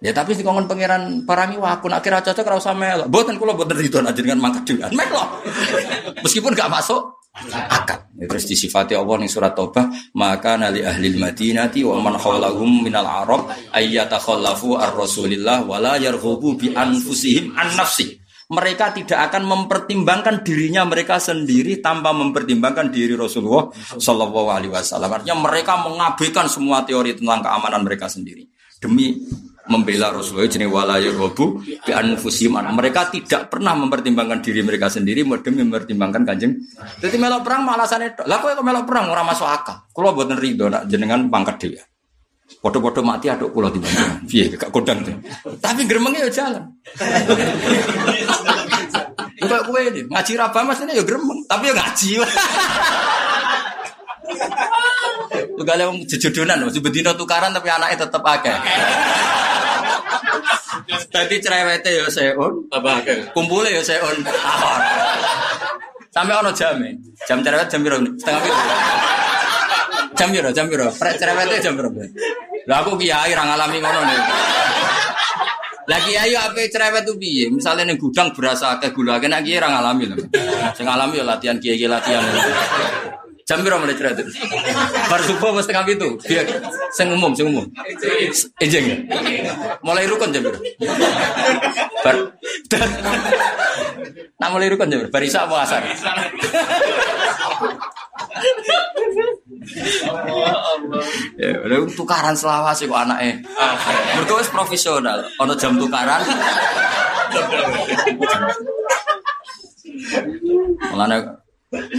Ya tapi di kongon pangeran parangi wah aku nak kira cocok ora melo. Mboten kula mboten nak jenengan mangkat dhewean. Melo. Meskipun gak masuk akal. Ya, terus disifati Allah ning surat Taubah, maka nali ahli madinati wa man hawlahum minal arab ayyatakhallafu ar-rasulillah wala yarghubu bi anfusihim an nafsi. Mereka tidak akan mempertimbangkan dirinya mereka sendiri tanpa mempertimbangkan diri Rasulullah Shallallahu Alaihi Wasallam. Artinya mereka mengabaikan semua teori tentang keamanan mereka sendiri demi membela Rasulullah jenis walaya robu bi anfusihim. Mereka tidak pernah mempertimbangkan diri mereka sendiri demi mempertimbangkan kanjeng. Jadi melok perang alasannya lah kok melok perang orang masuk akal. Kalau buat ridho nak jenengan pangkat dia. Podo-podo mati aduk pulau di mana? Iya, gak kodang tuh. Tapi geremengnya ya jalan. Kok kowe ini ngaji raba Mas ini ya gremeng, tapi ya ngaji. Lu gale wong jejodonan, mesti bedino tukaran tapi anaknya tetep akeh. Dadi cerewete ya seun, Tambah akeh. kumpule ya seun. Ahor. Sampai ono jame. Jam cerewet jam piro? Setengah piro? Jam piro? Jam piro? Prek cerewete jam piro? Lah aku kiai ra ngalami ngono nih. Lah kiai ape cerewet tuh piye? Misale ning gudang berasa akeh gula nek kiai ra ngalami lho. Sing ngalami ya latihan kiai latihan. Jam piro mulai cerewet? Bar subuh mesti setengah itu. Biar sing umum, sing umum. Ejeng. Mulai rukun jam piro? Bar Nak mulai rukun jam piro? Bar isa apa asar? Ya, udah tukaran selawas kok anaknya. Mereka wis profesional, ono jam tukaran. Mulane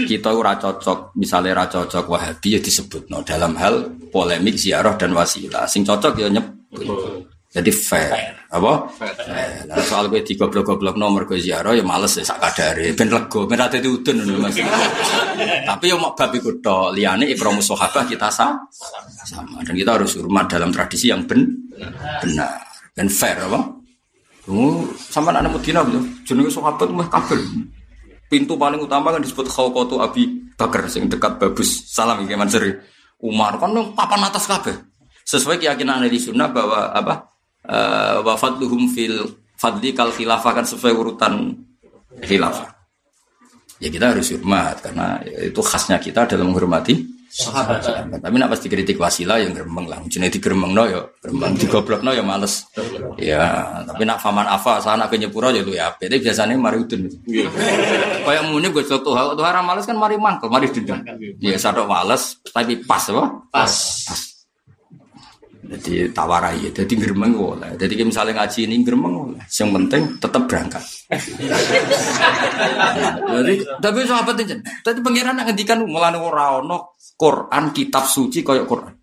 kita ora cocok, misalnya ora cocok Wahabi ya disebut no, dalam hal polemik ziarah dan wasilah. Sing cocok ya nyebut. Jadi fair, apa? Fair. Nah, soal gue digoblok-goblok nomor gue ziarah ya males ya sak kadare, ben lego, ben ate diudun Mas. Tapi yo mak bab iku tok, liyane ikram sahabah kita sama. sama dan kita harus hormat dalam tradisi yang ben benar dan fair apa? Oh, sama anak Medina betul. Jenenge sahabat mah kabel. Pintu paling utama kan disebut Khawqatu Abi Bakar sing dekat Babus Salam iki Mansur. Umar kan papan atas kabeh. Sesuai keyakinan ahli sunnah bahwa apa? Eh wa fadluhum fil fadli kal khilafah kan sesuai urutan khilafah. Ya kita harus hormat karena itu khasnya kita dalam menghormati sahabat. Tapi nak pasti kritik wasilah yang geremeng lah. Jenenge digeremengno ya geremeng digoblokno ya males. Ya, tapi nak faman afa sana ke nyepuro ya lu ya. Tapi biasanya mari udun. Kayak muni gue tuh hal tuh haram males kan mari mangkel, mari dendam. Ya sadok males tapi pas apa? Pas. Jadi tawarai ya, jadi geremeng oleh. Jadi misalnya ngaji ini geremeng oleh. Yang penting tetap berangkat. jadi tapi sahabat itu, tadi pangeran ngendikan mulane ora Quran kitab suci koyok Quran.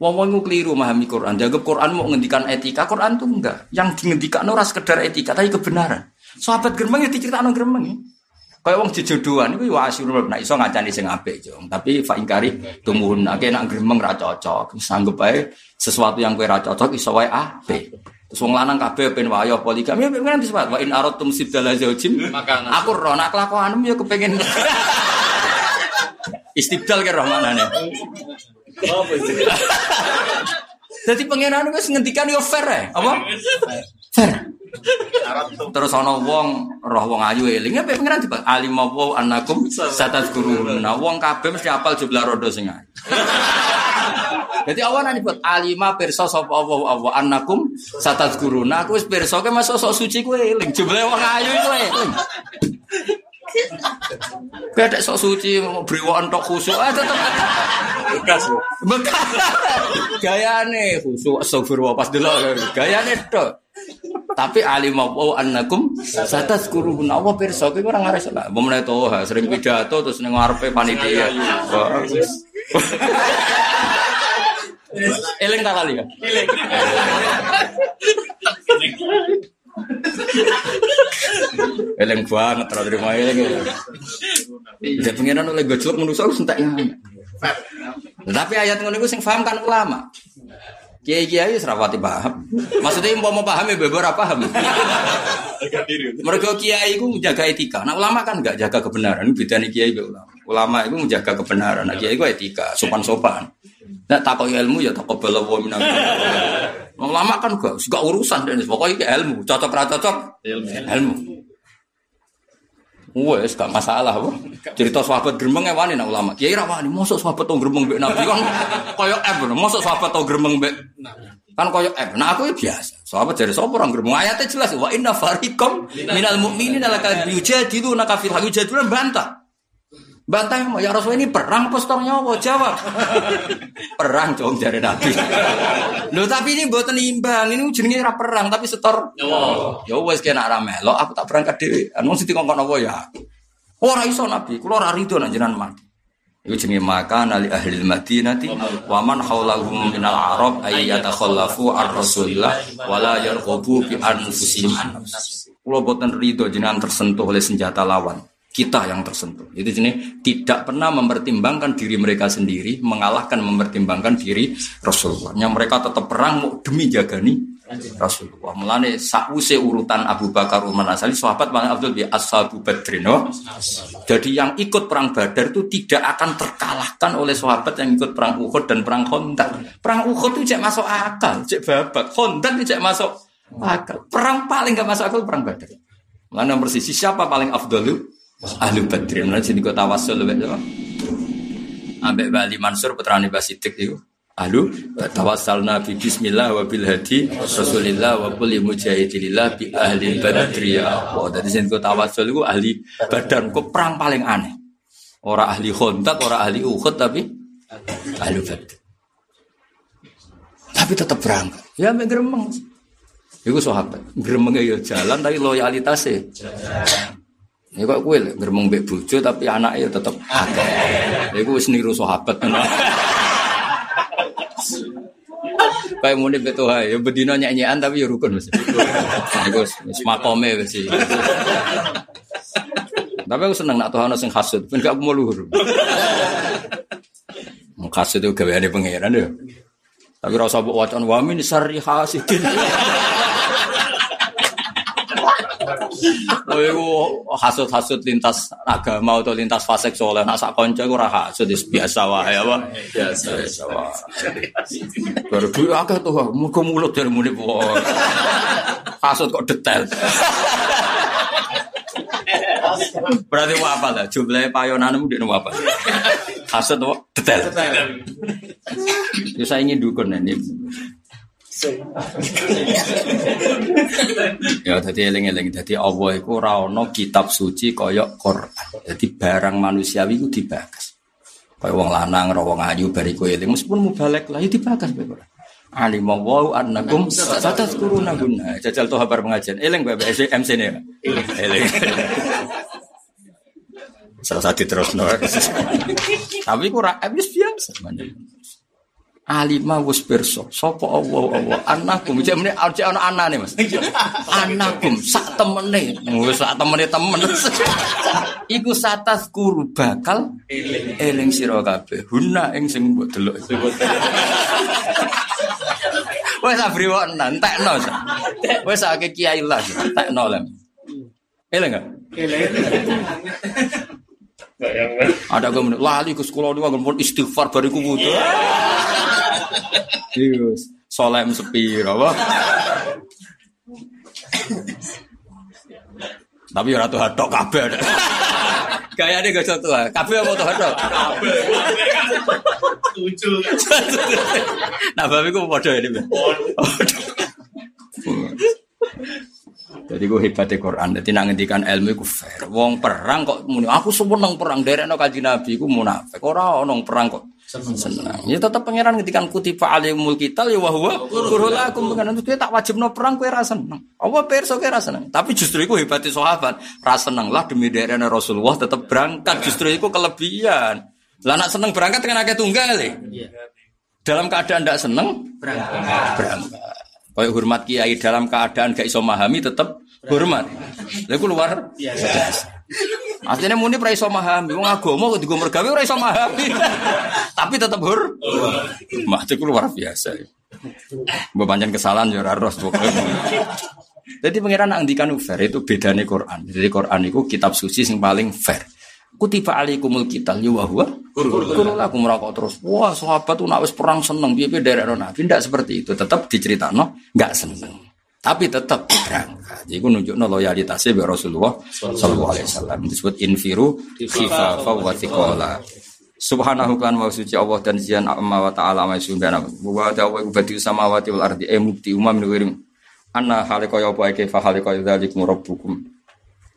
Wong wong keliru memahami Quran. Dianggap Quran mau ngendikan etika, Quran tuh enggak. Yang dingendikan ora sekedar etika, tapi kebenaran. Sahabat geremeng ya diceritakno geremeng ya. Kayak wong jejodohan iku wa asyurul nek iso ngacani sing apik, Jong. Tapi fa ingkari tumuhun nek nak gremeng ra cocok. Sanggup ae sesuatu yang kowe ra cocok iso wae apik. Terus wong lanang kabeh ben wayo poligami ya kan disebut wa in aratum sibdala zaujim. Maka Aku ro nak kelakuanmu ya kepengin istibdal ke rahmanane. apa itu? Jadi pangeran wis ngendikan yo fair ya, apa? Fair. Terus ana wong roh wong ayu eling ya pengiran tiba alim wa annakum satazkurun. Nah wong kabeh mesti apal jumlah rodo sing ayu. Jadi awan ani buat alima pirsa sapa Allah Allah annakum satazkurun. Nah aku wis pirsa ke masuk sok suci kowe eling jumlah wong ayu iku eling. Kowe ada sok suci mau brewokan tok khusuk ah tetep Bekas. Bekas. Gayane khusuk astagfirullah pas delok gayane tok. Tapi alim apa annakum satazkurun Allah pirsa kowe ora ngares lah. Apa meneh to ha, sering pidato terus ning ngarepe panitia. Wah, wis. Eling tak kali ya? Eling banget terus terima eling. Jadi pengiran oleh gojlok manusia harus entek ya. Tapi ayat ngono iku sing paham kan ulama. Kiai kiai wis rapati paham. Maksudnya mau mau paham ya beber apa paham. Mereka kiai itu menjaga etika. Nah ulama kan nggak jaga kebenaran. Beda nih kiai be ulama. Ulama itu menjaga kebenaran. Nah kiai itu etika, sopan sopan. Nah takoi ilmu ya takoi bela wa minam. Ulama kan gak suka urusan dan pokoknya ilmu. Cocok ra cocok Ilmu. ilmu. Wes gak masalah apa. Cerita sahabat gremeng e wani nak ulama. Kiai ra wani, mosok sahabat tau gremeng mbek Nabi kan koyo F. Mosok sahabat tau gremeng mbek kan koyo F. Nah aku ya biasa. Sahabat dari sapa orang gremeng. Ayatnya jelas wa inna fariqam minal mu'minina laka yujadiluna ka fil haqi yujadiluna bantah. Bantah ya Rasul ini perang apa setor nyawa? Jawab. perang dong dari Nabi. Loh tapi ini buatan imbang. Ini jenenge ra perang tapi setor Nyawa. Ya wes kena ra melok, aku tak berangkat dhewe. Anu sing dikongkon apa ya? Ora iso Nabi, kula ora rido nang jenengan mati. Iku jenenge maka nali ahli Madinati wa man haulahum minal arab ay yatakhallafu ar rasulillah wala yarghabu bi anfusihim. Kalau boten ridho jenengan tersentuh oleh senjata lawan, kita yang tersentuh. Itu jenis tidak pernah mempertimbangkan diri mereka sendiri, mengalahkan mempertimbangkan diri Rasulullah. Yang mereka tetap perang mau demi jagani Rasulullah. Mulane sakwise urutan Abu Bakar Umar Asali sahabat paling Abdul bi ashabu badrin. Oh. Jadi yang ikut perang Badar itu tidak akan terkalahkan oleh sahabat yang ikut perang Uhud dan perang Khandaq. Perang Uhud itu cek masuk akal, cek babak. Khandaq cek masuk akal. Perang paling gak masuk akal perang Badar. Mulane persisi siapa paling afdalu? Ahli Badrin. Mulane jadi kota wasul lebih Ambek Bali Mansur putrane Basidik itu Ahlu tawassalna bi bismillah wa bil hadi rasulillah wa kulli mujahidillah bi ahli badri ya Allah. Dadi sing tawassul iku ahli badan kok perang paling aneh. Ora ahli khontak, ora ahli Uhud tapi ahli badr. Tapi tetap berangkat. Ya mek gremeng. Iku sahabat. Gremenge ya jalan tapi loyalitasnya. Ya kok kowe gremeng mbek bojo tapi anaknya tetep akeh. Iku wis niru sahabat. Kayak muni betul ya bedino nyanyian tapi ya rukun mesti. Iku wis makome wis. Tapi aku seneng nak Tuhan sing hasud, ben gak mau luhur. Hasud itu gaweane pangeran ya. Tapi rasa mbok wacan wa min. Oh, iku hasut-hasut lintas agama atau lintas fase soleh. Nak sak kanca iku ora hasut biasa wae apa? Biasa biasa wae. Baru dulu akeh tuh, muga mulut dari muni Hasut kok detail. Berarti apa lah? Jumlahnya payonanmu di apa? Hasut kok detail. Ya saya ingin dukun ini. Ya tadi eling-eling dadi Allah iku ora ana kitab suci kaya Quran. Jadi barang manusiawi iku dibakas. Kaya wong lanang ora wong ayu bariku eling meskipun mubalek lah ya dibakas bae Quran. Alim wa annakum satazkuruna guna. Jajal tuh kabar pengajian. Eling bae MC ne. Eling. Salah satu terus Tapi kurang habis biasa alima wis pirsa. Sapa Allah Allah? Anakum jek meneh jek ana anane Mas. Anakum sak temene. Wis sak temene temen. Iku satas kuru bakal eling. sira kabeh. Huna ing sing mbok delok. Wis abri wong entekno wis akeh kiai lah entekno lem. Eling gak? Eling ada kemudian lali ke sekolah dua kemudian istighfar bariku butuh. Yes, solem sepi, apa? Tapi ora tuh hadok kabeh. Kayane gak satu ah. Kabeh apa tuh hadok? Kabeh. Setuju. Nah, babi ku padha ini. Jadi gue hebatnya Quran. Jadi nang ngendikan ilmu gue fair. Wong perang kok muni aku seneng perang no kaji Nabi gue munafik. Ora ono perang kok seneng. Ya tetap pangeran ngendikan kutiba alimul kital ya wahwa kurula aku mengenai itu tak wajib no perang gue rasa seneng. Apa perso gue rasa seneng. Tapi justru itu hebatnya sahabat. Rasa seneng lah demi daerah Rasulullah tetap berangkat. Justru itu kelebihan. Lah nak seneng berangkat dengan akeh tunggal ya. Dalam keadaan tidak seneng berangkat. berangkat. Kayak hormat kiai dalam keadaan gak iso memahami tetap hormat. Lalu luar biasa. Aslinya muni pra iso memahami, wong agama kok digo mergawe ora iso memahami. Tapi tetap hur. Mah itu luar biasa. Mbok kesalahan ya ora ros Jadi pangeran ngendikan fair itu bedane Quran. Jadi Quran itu kitab suci yang paling fair. Kutiba alaikumul kital ya wa huwa kurun aku merokok terus. Wah, sahabat tuh nak wis perang seneng piye-piye derek Nabi ndak seperti itu. Tetap diceritakno enggak seneng. Tapi tetap berangkat. Jadi nunjukno loyalitasnya be Rasulullah sallallahu alaihi wasallam. Disebut infiru khifafa wa thiqala. Subhanahu kan wa suci Allah dan zian amma wa ta'ala ma subhana. Wa ta'ala wa badi samawati wal ardi e mukti umam min Anna halika ya apa fa halika dzalikum rabbukum.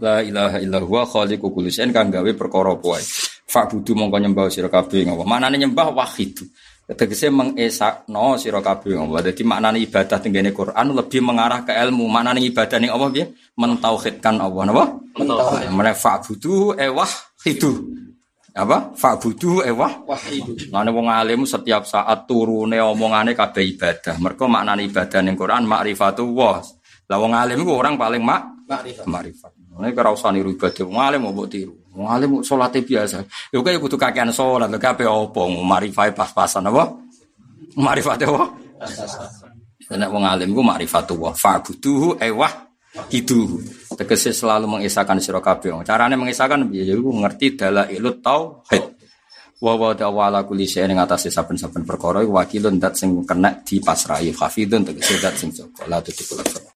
La ilaha illa huwa khaliqu kulli syai'in kang gawe perkara apa wae. Fa'budu mongko nyembah sira kabeh ngapa. Manane nyembah wahid. Tegese mengesakno sira kabeh ngapa. Dadi maknane ibadah tenggene Quran lebih mengarah ke ilmu. Maknane ibadah ning Allah piye? Mentauhidkan Allah napa? Mentauhid. Mene fa'budu e wahidu. Apa? Fa'budu e wahidu. Mane wong alim setiap saat turune omongane kabeh ibadah. Mergo maknane ibadah ning Quran makrifatu wa. Lah wong alim iku orang paling mak Makrifat. Ini kira usah niru ibadah. Ngalim mau mbok tiru. Ngalim mau sholatnya biasa. Ya kaya butuh kakean sholat. Lha kabeh apa? Marifat pas-pasan apa? Marifat apa? Nek wong alim iku ma'rifatullah. Fa'buduhu ewah hiduhu. Tegese selalu mengisahkan sira kabeh. Carane mengisahkan piye? Ya iku ngerti dalailut tauhid. Wa wa ta'ala kulli syai'in ing atase saben-saben perkara iku wakilun dat sing kena dipasrahi. Hafidun tegese dat sing jaga. La tutikul